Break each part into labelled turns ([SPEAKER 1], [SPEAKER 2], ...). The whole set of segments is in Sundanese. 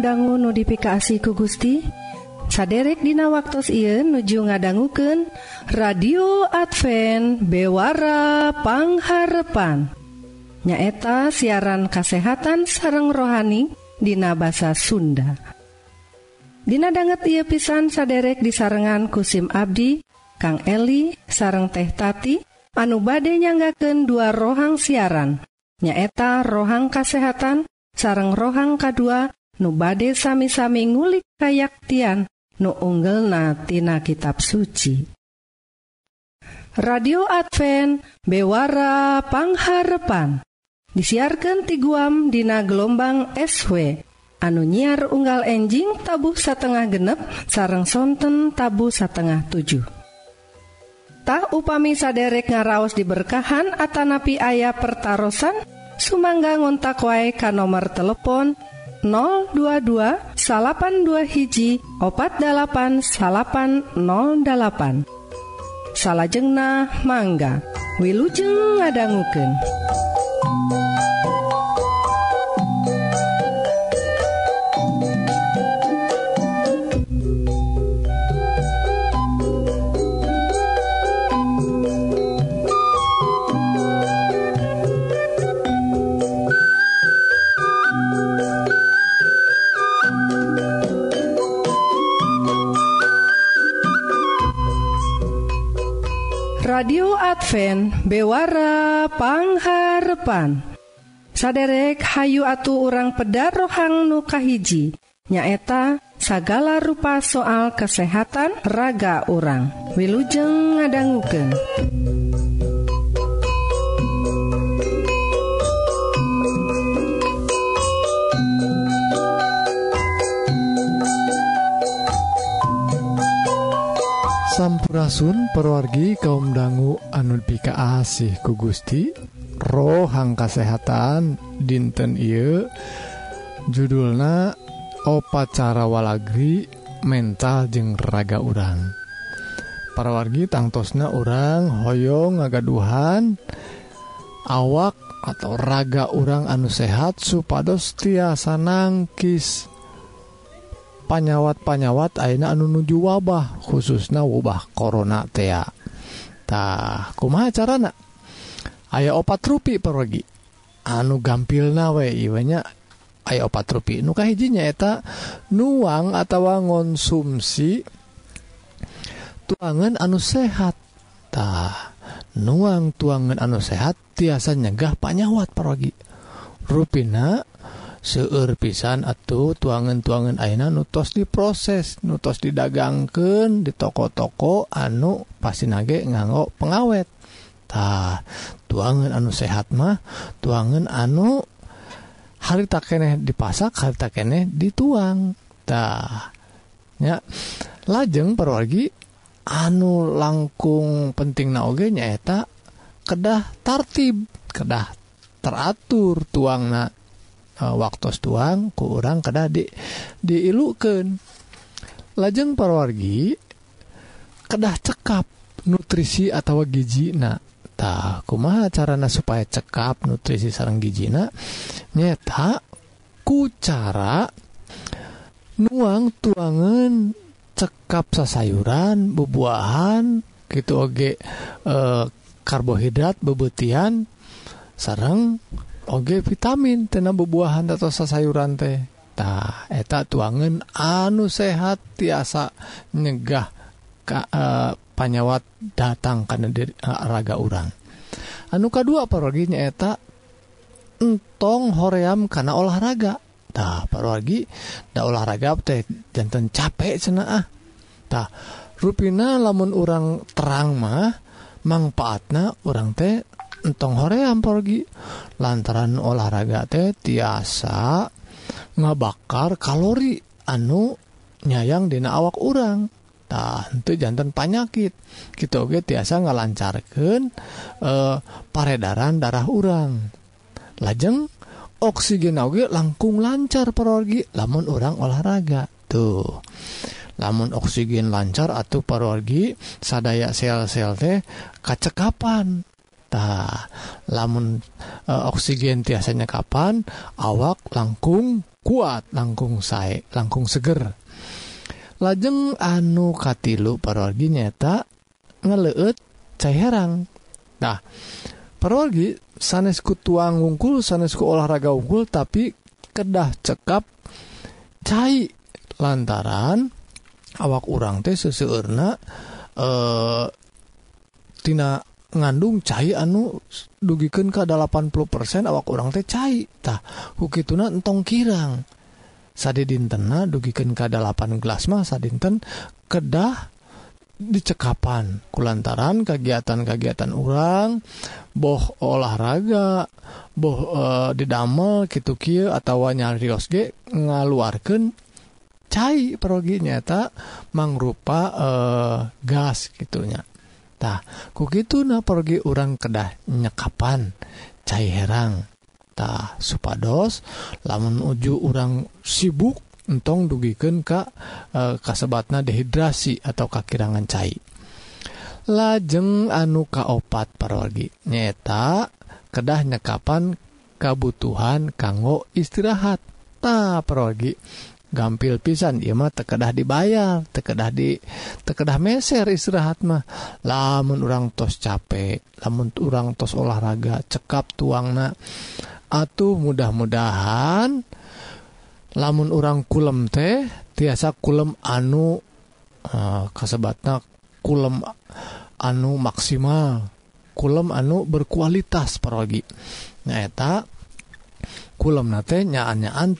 [SPEAKER 1] dangu notifikasi ku Gusti saderek Dina waktu Ieu nuju ngadangguken radio Advent bewarapangharpan nyaeta siaran kasehatan sareng rohani Dina bahasa Sunda. Dinadangget ia pisan saderek disarengan kusim Abdi Kang Eli sareng teh tati anu bade nyanggaken dua rohang siaran. Nyaeta rohang kasehatan sareng rohang K2 nu bade sami-sami ngulik kayaktian nu unggelnatina kitab suci. Radio Advent Bewara Pangharepan disiarkan ti guam dina gelombang SW anu nyiar unggal enjing tabuh satengah genep sarang sonten tabu satengah 7. Tah upami saderek ngaraos diberkahan atanapi ayah pertaran sumangga ngontak wae ka nomor telepon 022 82 hiji opat 8808 salahjengnah mangga Wilujeng ngadangguken Adva bewarapangharpan saderek Hayu Atu orang peda rohang Nukahiji nyaeta sagala rupa soal kesehatan raga orang Wiujeng ngadangguken
[SPEAKER 2] Sampurasun perwargi kaum dangu anu pikaasih ku Gusti rohang kasehatan dinten I judulna opacara walagri mental jeng raga urang. Parawargi tangtosna orang hoyong ngagaduhan awak atau raga urang anu sehat supados tiasa nangkis. panyawat-panyawat Aina anu nuju wabah khususnya wabah korona teatah kuma carana? Aya opat rupi pergi anu gampil nawe iwanya aya opat rupi. Nuka hijinya eta nuang atau ngonsumsi tuangan anu sehattah nuang tuangan anu sehat tiasa nyegah panyawat pergi ruina seueur pisan atau tuangan-tuangan aina nutos diproses nutos didagangken di toko-toko anu pasti nage nganggo pengawettah tuangan anu sehat mah tuangan anu hari tak keeh dipasak hari tak keeh dituangtahnya lajeng perwargi anu langkung penting naoge nyaeta kedah tartib kedah teratur tuang na waktu tuang kurang ke kada di diilukan lajeng parwargi kedah cekap nutrisi atau gijina tah kumaha carana supaya cekap nutrisi sarang gijina nyeta ku cara nuang tuangan cekap sasayuran bebuahan gitu oge e, karbohidrat bebetian sarang oge vitamin tena bebuahan atau sayuran tehtah eta tuangan anu sehat tiasa nyegah ka eh, panyawat datang karena diri eh, raga orang anu kedua paroginya eta entong hoream karena olahraga. Tah parogi da olahraga teh jantan capek cenah ah. Tah rupina lamun orang terang mah manfaatna orang teh entong hoream porgi lantaran olahraga teh tiasa ngabakar kalori. Anu nyayang dina awak urang. Nah, untuk jantan panyakit. Kita oke tiasa ngalancarkan e, eh, peredaran darah urang. Lajeng oksigen oge langkung lancar perorgi lamun orang olahraga. Tuh. Lamun oksigen lancar atau perorgi sadaya sel-sel teh kacekapan tah lamun e, oksigen tiasanya kapan awak langkung kuat langkung saya langkung seger. Lajeng anu katilu parorgi nyata ngeleut cairan nah parorgi sanesku tuang ungkul sanesku olahraga unggul tapi kedah cekap cair lantaran awak urang teh seseurna eh tina ngandung cair anu dugiken ke 80% awak orang teh cairtah huki tuna entong kirang. Sad dintena dugiken ke 8 gelas masa dinten kedah dicekapan kulantaran kegiatan-kegiatan orang boh olahraga boh e, didamel gitu Ki atau nyarios ngaluarkan cai perogi nyata mangrupa e, gas gitunya tah kukitu na pergi orang kedah nyekapan cair herangtah supados lamun uju orang sibuk entong dugiken Ka e, kasebatna dehidrasi atau kakirangan cair lajeng anu kaopat parogi nyeta kedah nyekapan kabutuhan kanggo istirahat. Ta progi gampil pisan Imah mah tekedah dibayar tekedah di tekedah meser istirahat mah. Lamun orang tos capek lamun orang tos olahraga cekap tuangna atuh mudah-mudahan lamun orang kulem teh tiasa kulem anu uh, kasebatna kulem anu maksimal. Kulem anu berkualitas perogi nyaeta kulem nate nyaannya nyaan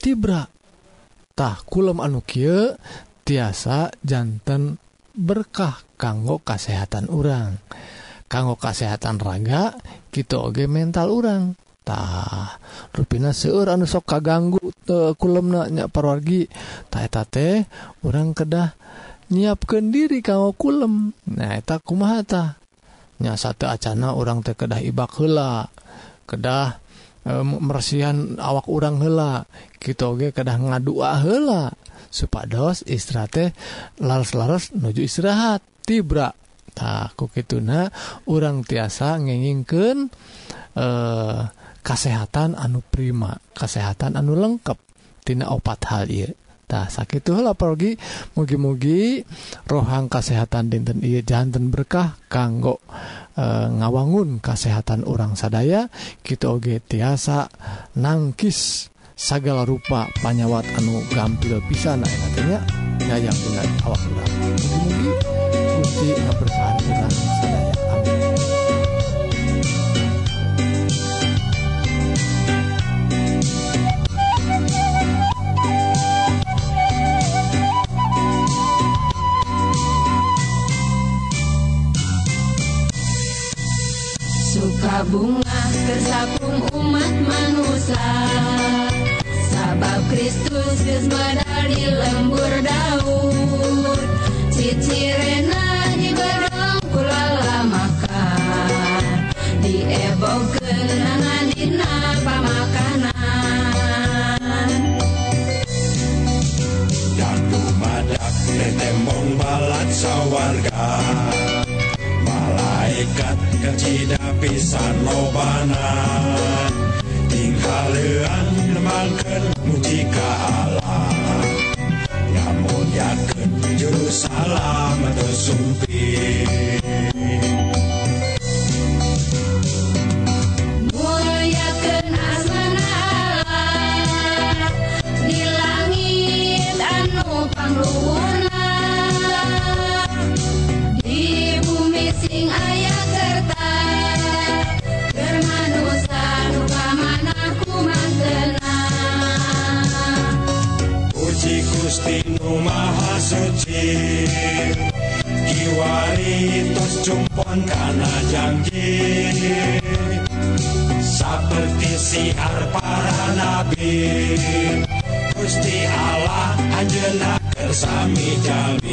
[SPEAKER 2] kulum anu Ky tiasa jantan berkah kanggo kesehatan urang. Kanggo kesehatan raga kita oge mental orangtah ruina seur anu sok kaganggu te kulemna nya parwargi. Taeta teh orang kedah nyiapkan diri kanggo kulem. Naheta kumahata nya satu acana orang teh kedah ibak hela kedah Eh, meresihan awak urang hela gituge kedah ngadua hela supados istirahat laras-laras nuju istirahat. Tibra. Tak nah, kituna orang tiasa ngingken eh kesehatan anu prima kesehatan anu lengkap tina opat hal ieu. tah sakit lah pergi mugi-mugi rohang kesehatan dinten I jantan berkah kanggo e, ngawangun kesehatan orang sadaya kita oge tiasa nangkis segala rupa panyawat anu gampil pisan nah katanya nyayang dengan awak orang mugi-mugi kunci keberkahan orang
[SPEAKER 3] bunga kesapung umat manusia. Sabab Kristus geus medali lembur daun cicirena di bedong kulala makan diebokeun nangan dina pamakanan.
[SPEAKER 4] Dan dumadak tembong balat sawarga. Malaikat kecida pisan lobana tinggalan mangken mujika Allah namun yakin juru salam atau sumpir kumaha suci Kiwari tos cumpon kana janji. Seperti siar para nabi. Gusti Allah anjena kersami jami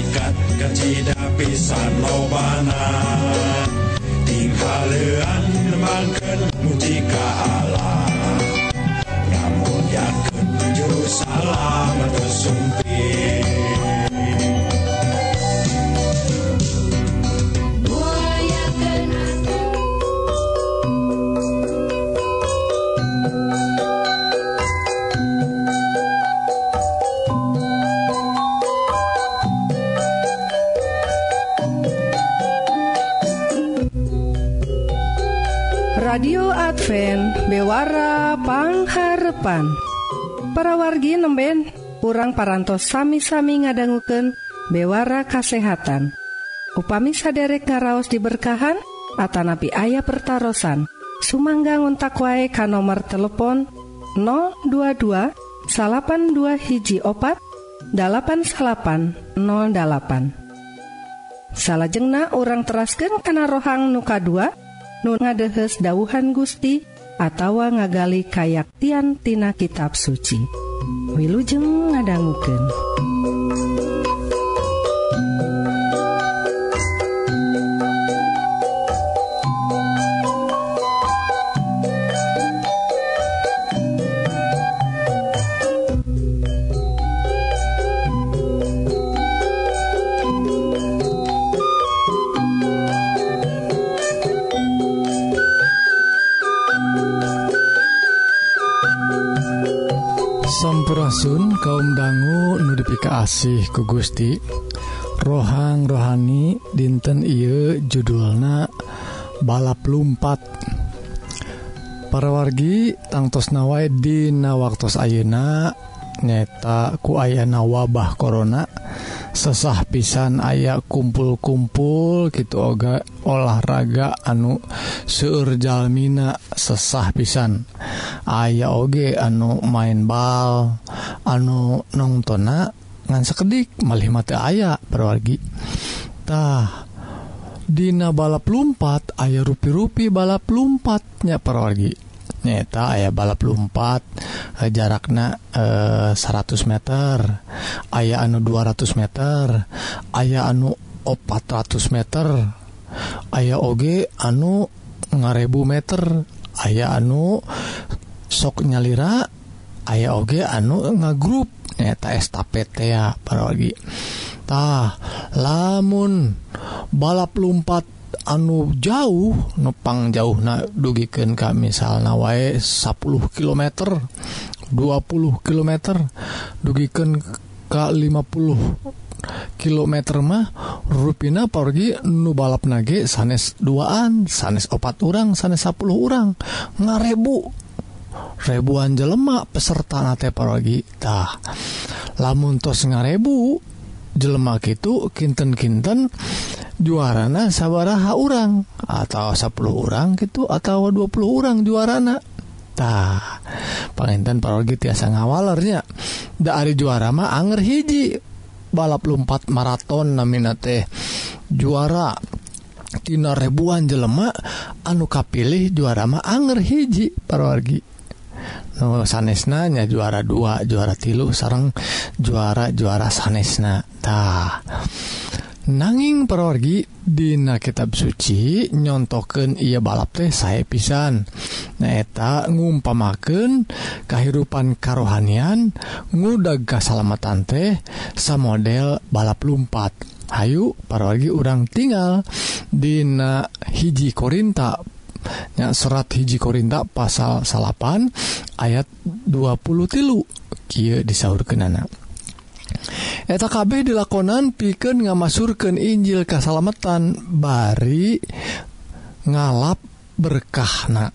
[SPEAKER 4] malaikat kacida pisan lobana tinghalean mangkeun mujika Allah. Ngamulyakeun juru salam sumping
[SPEAKER 1] bewarapangharepan parawargi nemben kurang parantos sami-sami ngadangguken bewara kasehatan. Upami saderek ngaraos diberkahan Atanapi ayah pertaran Sumangga untak wae ka nomor telepon 022 salapan dua hiji opat 8808 salahjengnah orang terasken kana rohang nuka 2 nu ngadehes dauhan Gusti atawa ngagali kayaktian tina kitab suci Wilujeng
[SPEAKER 2] ngadangguken. asih ku Gusti. Rohang rohani dinten Ieu judulna balap lumpat. Para wargi tangtos nawai Dina waktos Ayeuna nyata ku ayana wabah korona sesah pisan aya kumpul-kumpul gitu oga olahraga anu seurjalmina sesah pisan. Aya oge anu main bal anu nongtona ngan sekedik malimat aya perwargitah Dina balap lumpat aya rupi-rupi balap lumpatnya perwargi nyata aya balap lumpat eh, jarakna eh, 100 meter. Aya anu 200 meter. Aya anu 400 meter. Aya oge anu ngarebu meter. Aya anu sok nyalira. Aya oge anu ngagrup. nyata estafet ya lagitah lamun balap lumpat anu jauh nupang jauh na dugiken kami misalnya wae 10 km 20 km dugiken ka 50 km mah ruina pergi nu balap nage sanes duaan sanes opat urang sanes 10 urang. Ngarebu ribuan jelemak peserta nate parogitah lamuntos ngarebu jelemak itu kinten-kinten juarana sawwaraha orang atau 10 orang gitu atau 20 orang juaranatah penginten parogi tiasa ngawalernya. Dari juara mah anger hiji balap lumpat maraton namina teh juara. Tina ribuan jelemak anu kapilih juara mah anger hiji parwargi Oh, sanesna nya juara dua juara tilu sarang juara juara sanesna. Tah. Nanging perorgi Dina kitab suci nyontoken ia balap teh saya pisan. Neta ngumpamaken kehidupan karohanian ngudag kesalamatan teh sa model balap lumpat. Hayu parorgi urang tinggal Dina hiji Korinta ya surat hiji Korinta pasal salapan ayat 20 tilu. Ki disaur kenana eta KB dilakonan piken ngamasurkan Injil kesalamatan bari ngalap berkahna.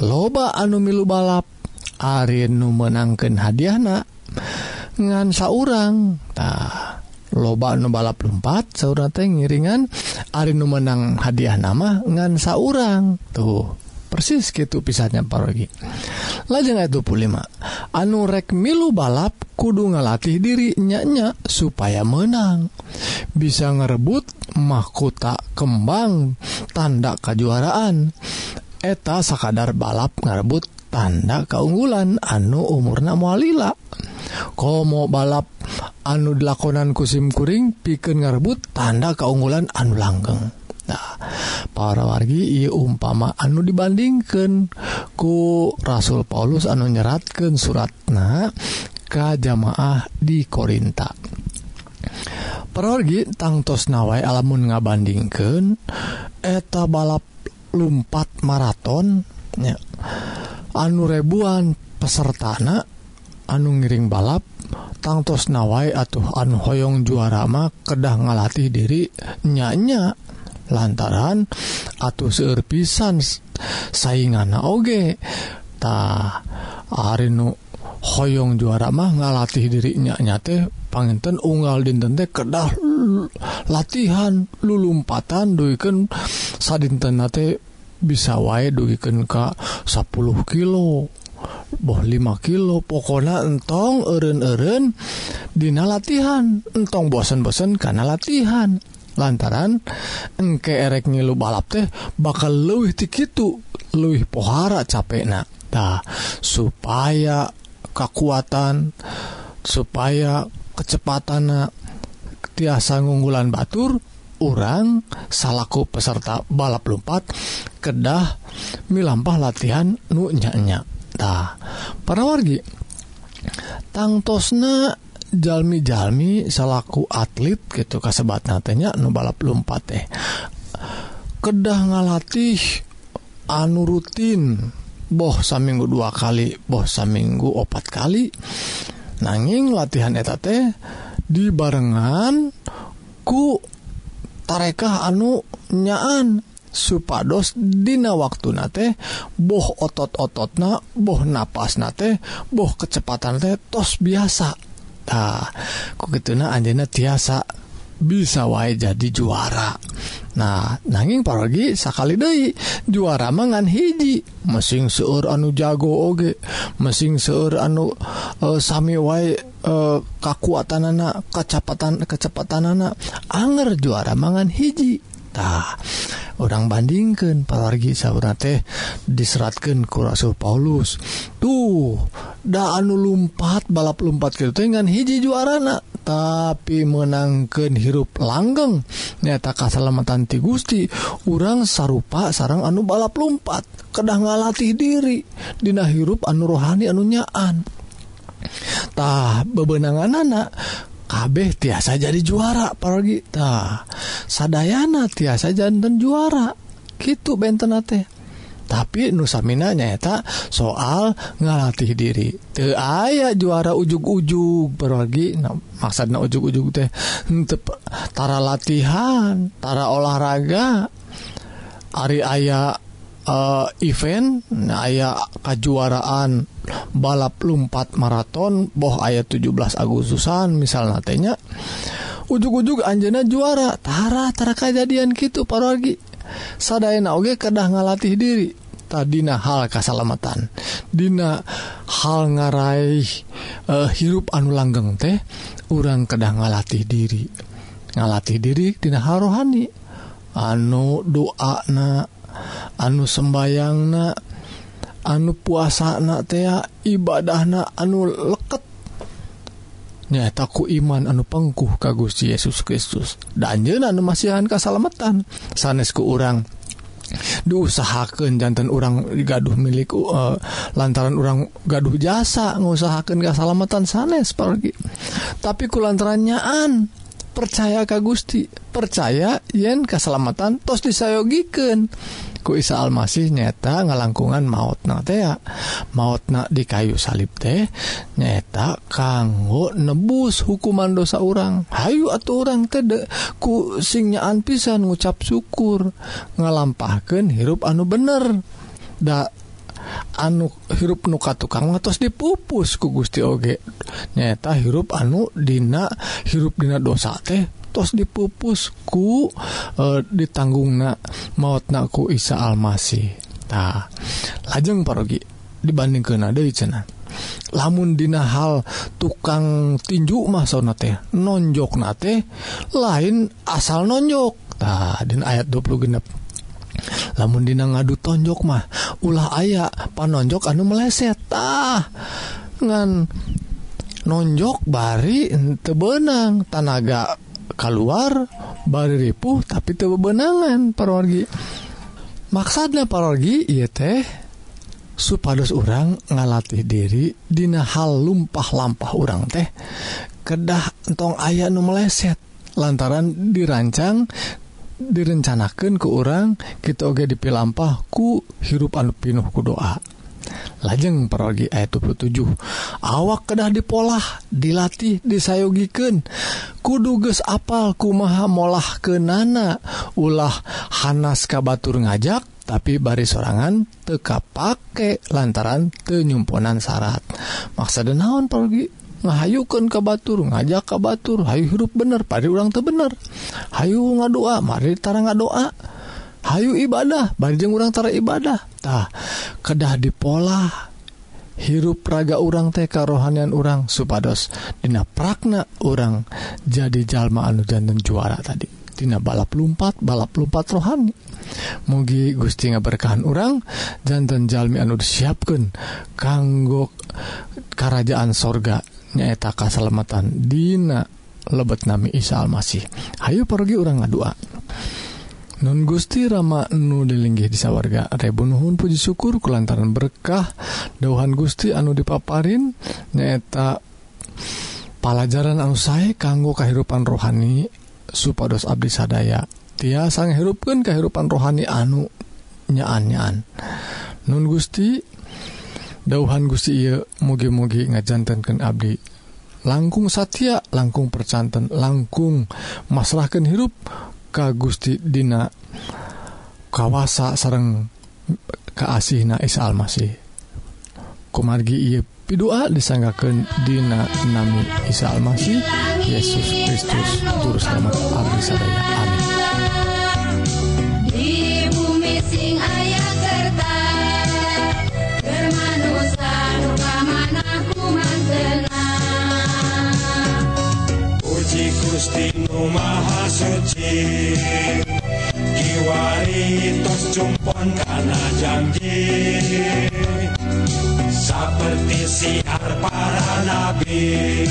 [SPEAKER 2] Loba anu milu balap Ari nu menangkan hadiahna ngansa orangtah loba nu balap lumpat sauna teh ngiringan Ari nu menang hadiah nama ngan saurang. Tuh persis gitu pisahnya parogi lajeng ayat 25 anu rek milu balap kudu ngalatih diri nyanya supaya menang. Bisa ngerebut mahkota kembang tanda kejuaraan eta sakadar balap ngarebut tanda keunggulan anu umurna mualila. komo balap anu dilakonan kusimkuring piken ngarebut tanda keunggulan anu langgeng nah, para wargi ia umpama anu dibandingkan ku Rasul Paulus anu nyeratkan suratna ke jamaah di Korinta perorgi tangtos nawai alamun ngabandingkan eta balap lumpat maraton ya. anu rebuan pesertana anu ngiring balap tangtos nawai atuh anu hoyong juarama kedah ngalatih diri nyanya. Lantaran atuh seueur pisan saingana oge. Tah ari hoyong juara mah ngalatih dirinya nyate panginten unggal dinten teh kedah latihan lulumpatan duikeun sadinten nate bisa wae duikeun ka 10 kilo. boh 5 kilo pokona entong eren-eren Dina latihan. Entong bosen-bosen karena latihan. Lantaran engke erek ngilu balap teh bakal luwih tikitu luwih pohara capek naktah supaya kekuatan supaya kecepatan tiasa ngunggulan Batur orang salahku peserta balap lumpat kedah milampah latihan nunyanya tah para wargi tangtosna jalmi-jalmi salaku atlet gitu kasebat natenya nu balap lumpat teh. Kedah ngalatih anu rutin boh saminggu dua kali boh saminggu opat kali. Nanging latihan eta teh dibarengan ku tarekah anu nyaan. supados dina waktu nate boh otot-otot na boh napas nate boh kecepatan teh tos biasa. Nah kok gitu na anjena tiasa bisa wae jadi juara. Nah nanging paragi sakali Dei juara mangan hiji. Mesin seur anu jago oge mesin seur anu uh, Sami wae eh, uh, kekuatan anak kecepatan kecepatan anak Anger juara mangan hijitah orang bandingkan palargi sauna teh diseratkan ku Rasul Paulus. Tuh da anu lumpat balap lumpat gitu dengan hiji juarana. Tapi menangkan hirup langgeng nyata kasalamatan ti Gusti. Urang sarupa sarang anu balap lumpat kedah ngalatih diri. Dina hirup anu rohani anu tah bebenangan anak kabeh tiasa jadi juara para kita Sadayana tiasa jantan juara. Gitu benten teh tapi Nusaminanya tak soal ngalatih diri. The aya juara ujug-ujug pergi maksud ujug-ujug tehtara latihantara olahraga. Ari aya eh, event aya kejuaraan balap lumpat maraton boh ayat 17 Agustusan misal natenya ug-ujug Anjena juara taratara kejadian gitu paragi saddaena oge kedah ngalatih diri. Tadidina hal kesalamatan Dina hal ngarai uh, eh, hirup anu langgeng teh orang kedah ngalatih diri. Ngalatih diri Dina hal rohani. Anu doana anu sembayang na anu puasa na ibadah ibadahna anu leket. Takku iman anu pengkuh kagus Yesus Kristus. Danjen anu masihan kesalamatan sanesku urang diusahakan jantan orang gaduh milik uh, lantaran orang gaduh jasa ngusahakan kesalamatan sanes pergi. Tapi kulantaranyaan percaya Ka Gusti percaya yen keselamatan tos disayogiken ku Isa Almasih nyata ngalangkungan maut na teh maut na di kayu salib teh nyata kanggo nebus hukuman dosa orang Hayu atau orang tede ku singnyaaan pisan ngucap syukur ngalampahkan hirup anu bener. Da anu hirup nuka tukang ngatos dipupus ku Gusti Oge. Nyata hirup anu Dina hirup Dina dosa teh tos dipupus ku e, ditanggung na maut naku Isa Almasitah lajeng parogi dibanding ke nada cena lamun Dina hal tukang tinju masona teh nonjok na teh lain asal nonjok. Nah, dan ayat 20 genep. lamundina ngadu tonjok mah ulah aya panonjok anu meleset. Ah ngan nonjok bari tebenang tanaga keluar bari ripuh tapi te benangan parorgi maksudnya parorgi iya teh supados orang ngalatih diri dina hal lumpah-lampah orang teh. Kedah entong ayah nu meleset lantaran dirancang direncanakan ke orang kita oge dipilampah ku hirup anu pinuh ku doa. Lajeng perogi ayat 27 awak kedah dipolah dilatih disayogiken kuduges apal kumaha molah ke nana ulah Hanas kabatur ngajak tapi bari sorangan teka pakai lantaran tenyumponan syarat. Maksa denaon pergi ngahayukan ka Batur ngajak ka Batur. Hayu hirup bener pada urang tuh bener. Hayu ngadoa mari tara ngadoa. Hayu ibadah banjeng urang tara ibadahtah kedah dipola hirup raga urang teh karohanian urang supados Dina prakna orang jadi jalma anu janten juara tadi. Dina balap lumpat balap lumpat rohani. Mugi Gusti berkahan orang jantan Jalmi anu disiapkan kanggo kerajaan sorga. nyaeta kasalamatan Dina lebet nami Isa Almasih. Hayu pergi orang ngadua. Nun Gusti Rama nu dilinggih di sawwarga Rebunuhun Puji syukur kelantaran berkah dauhan Gusti anu dipaparin nyaeta pelajaran anu saya kanggo kehidupan rohani supados Abdi sadaya. Tiasa ngehirupkan kehidupan rohani anu nyaan-nyaan. Nun Gusti dauhan Gusti Iye mugi-mugi ngajantankan Abdi. Langkung Satya langkung percanten langkung masalahkan hirup Ka Gusti Dina kawasa sareng keasih na Isa Almasih. Kumargi Iye pidua disanggakan Dina nami Isa Almasih Yesus Kristus juru selamat Abdi Sadaya. Amin.
[SPEAKER 4] Agustino Maha Suci Kiwari tos jumpon karena janji Seperti siar para nabi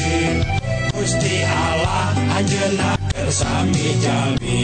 [SPEAKER 4] Gusti Allah anjena kersami jami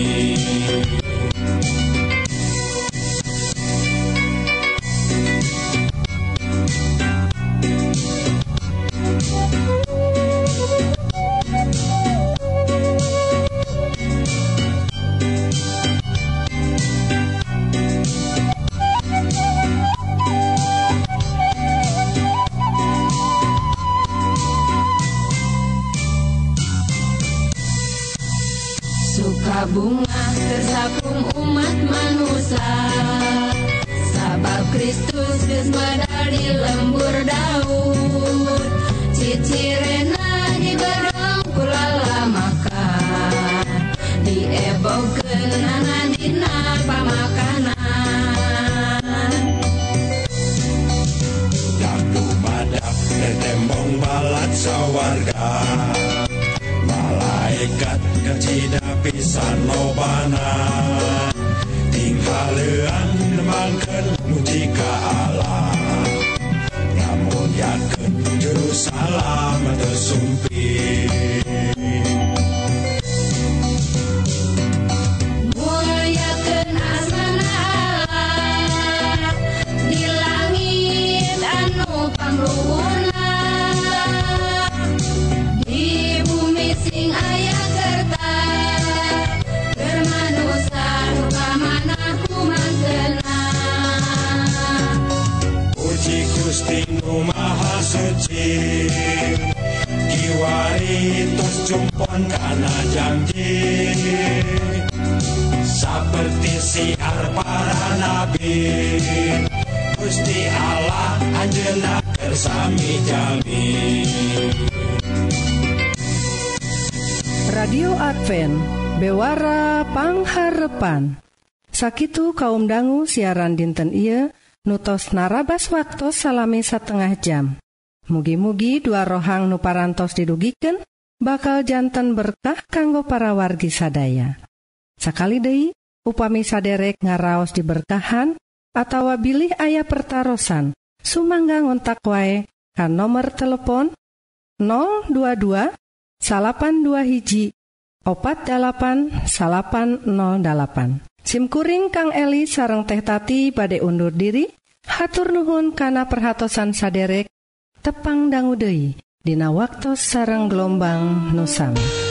[SPEAKER 4] Lamunkan mujika Allah Lamun yakin juru salam tersungkan Terus jumpon karena janji. Seperti siar para nabi. Gusti Allah anjena bersami jami.
[SPEAKER 1] Radio Advent Bewara Pangharepan. Sakitu kaum dangu siaran dinten Iye nutos narabas waktu salami setengah jam. Mugi-mugi dua rohang nuparantos didugiken bakaljantan berkah kanggo para wargi sadaya. Sakali Dei upami saderek ngaraos diberkahan atau bilih ayah pertaran sumangga ngontak wae kan nomor telepon 022 82 hiji opat 80808 SIMkuring Kang Eli sareng tehtati pada undur diri hatur Nuhun kana perhatsan saderek tepang danggudehi Dina waktu sarang gelombang nusami.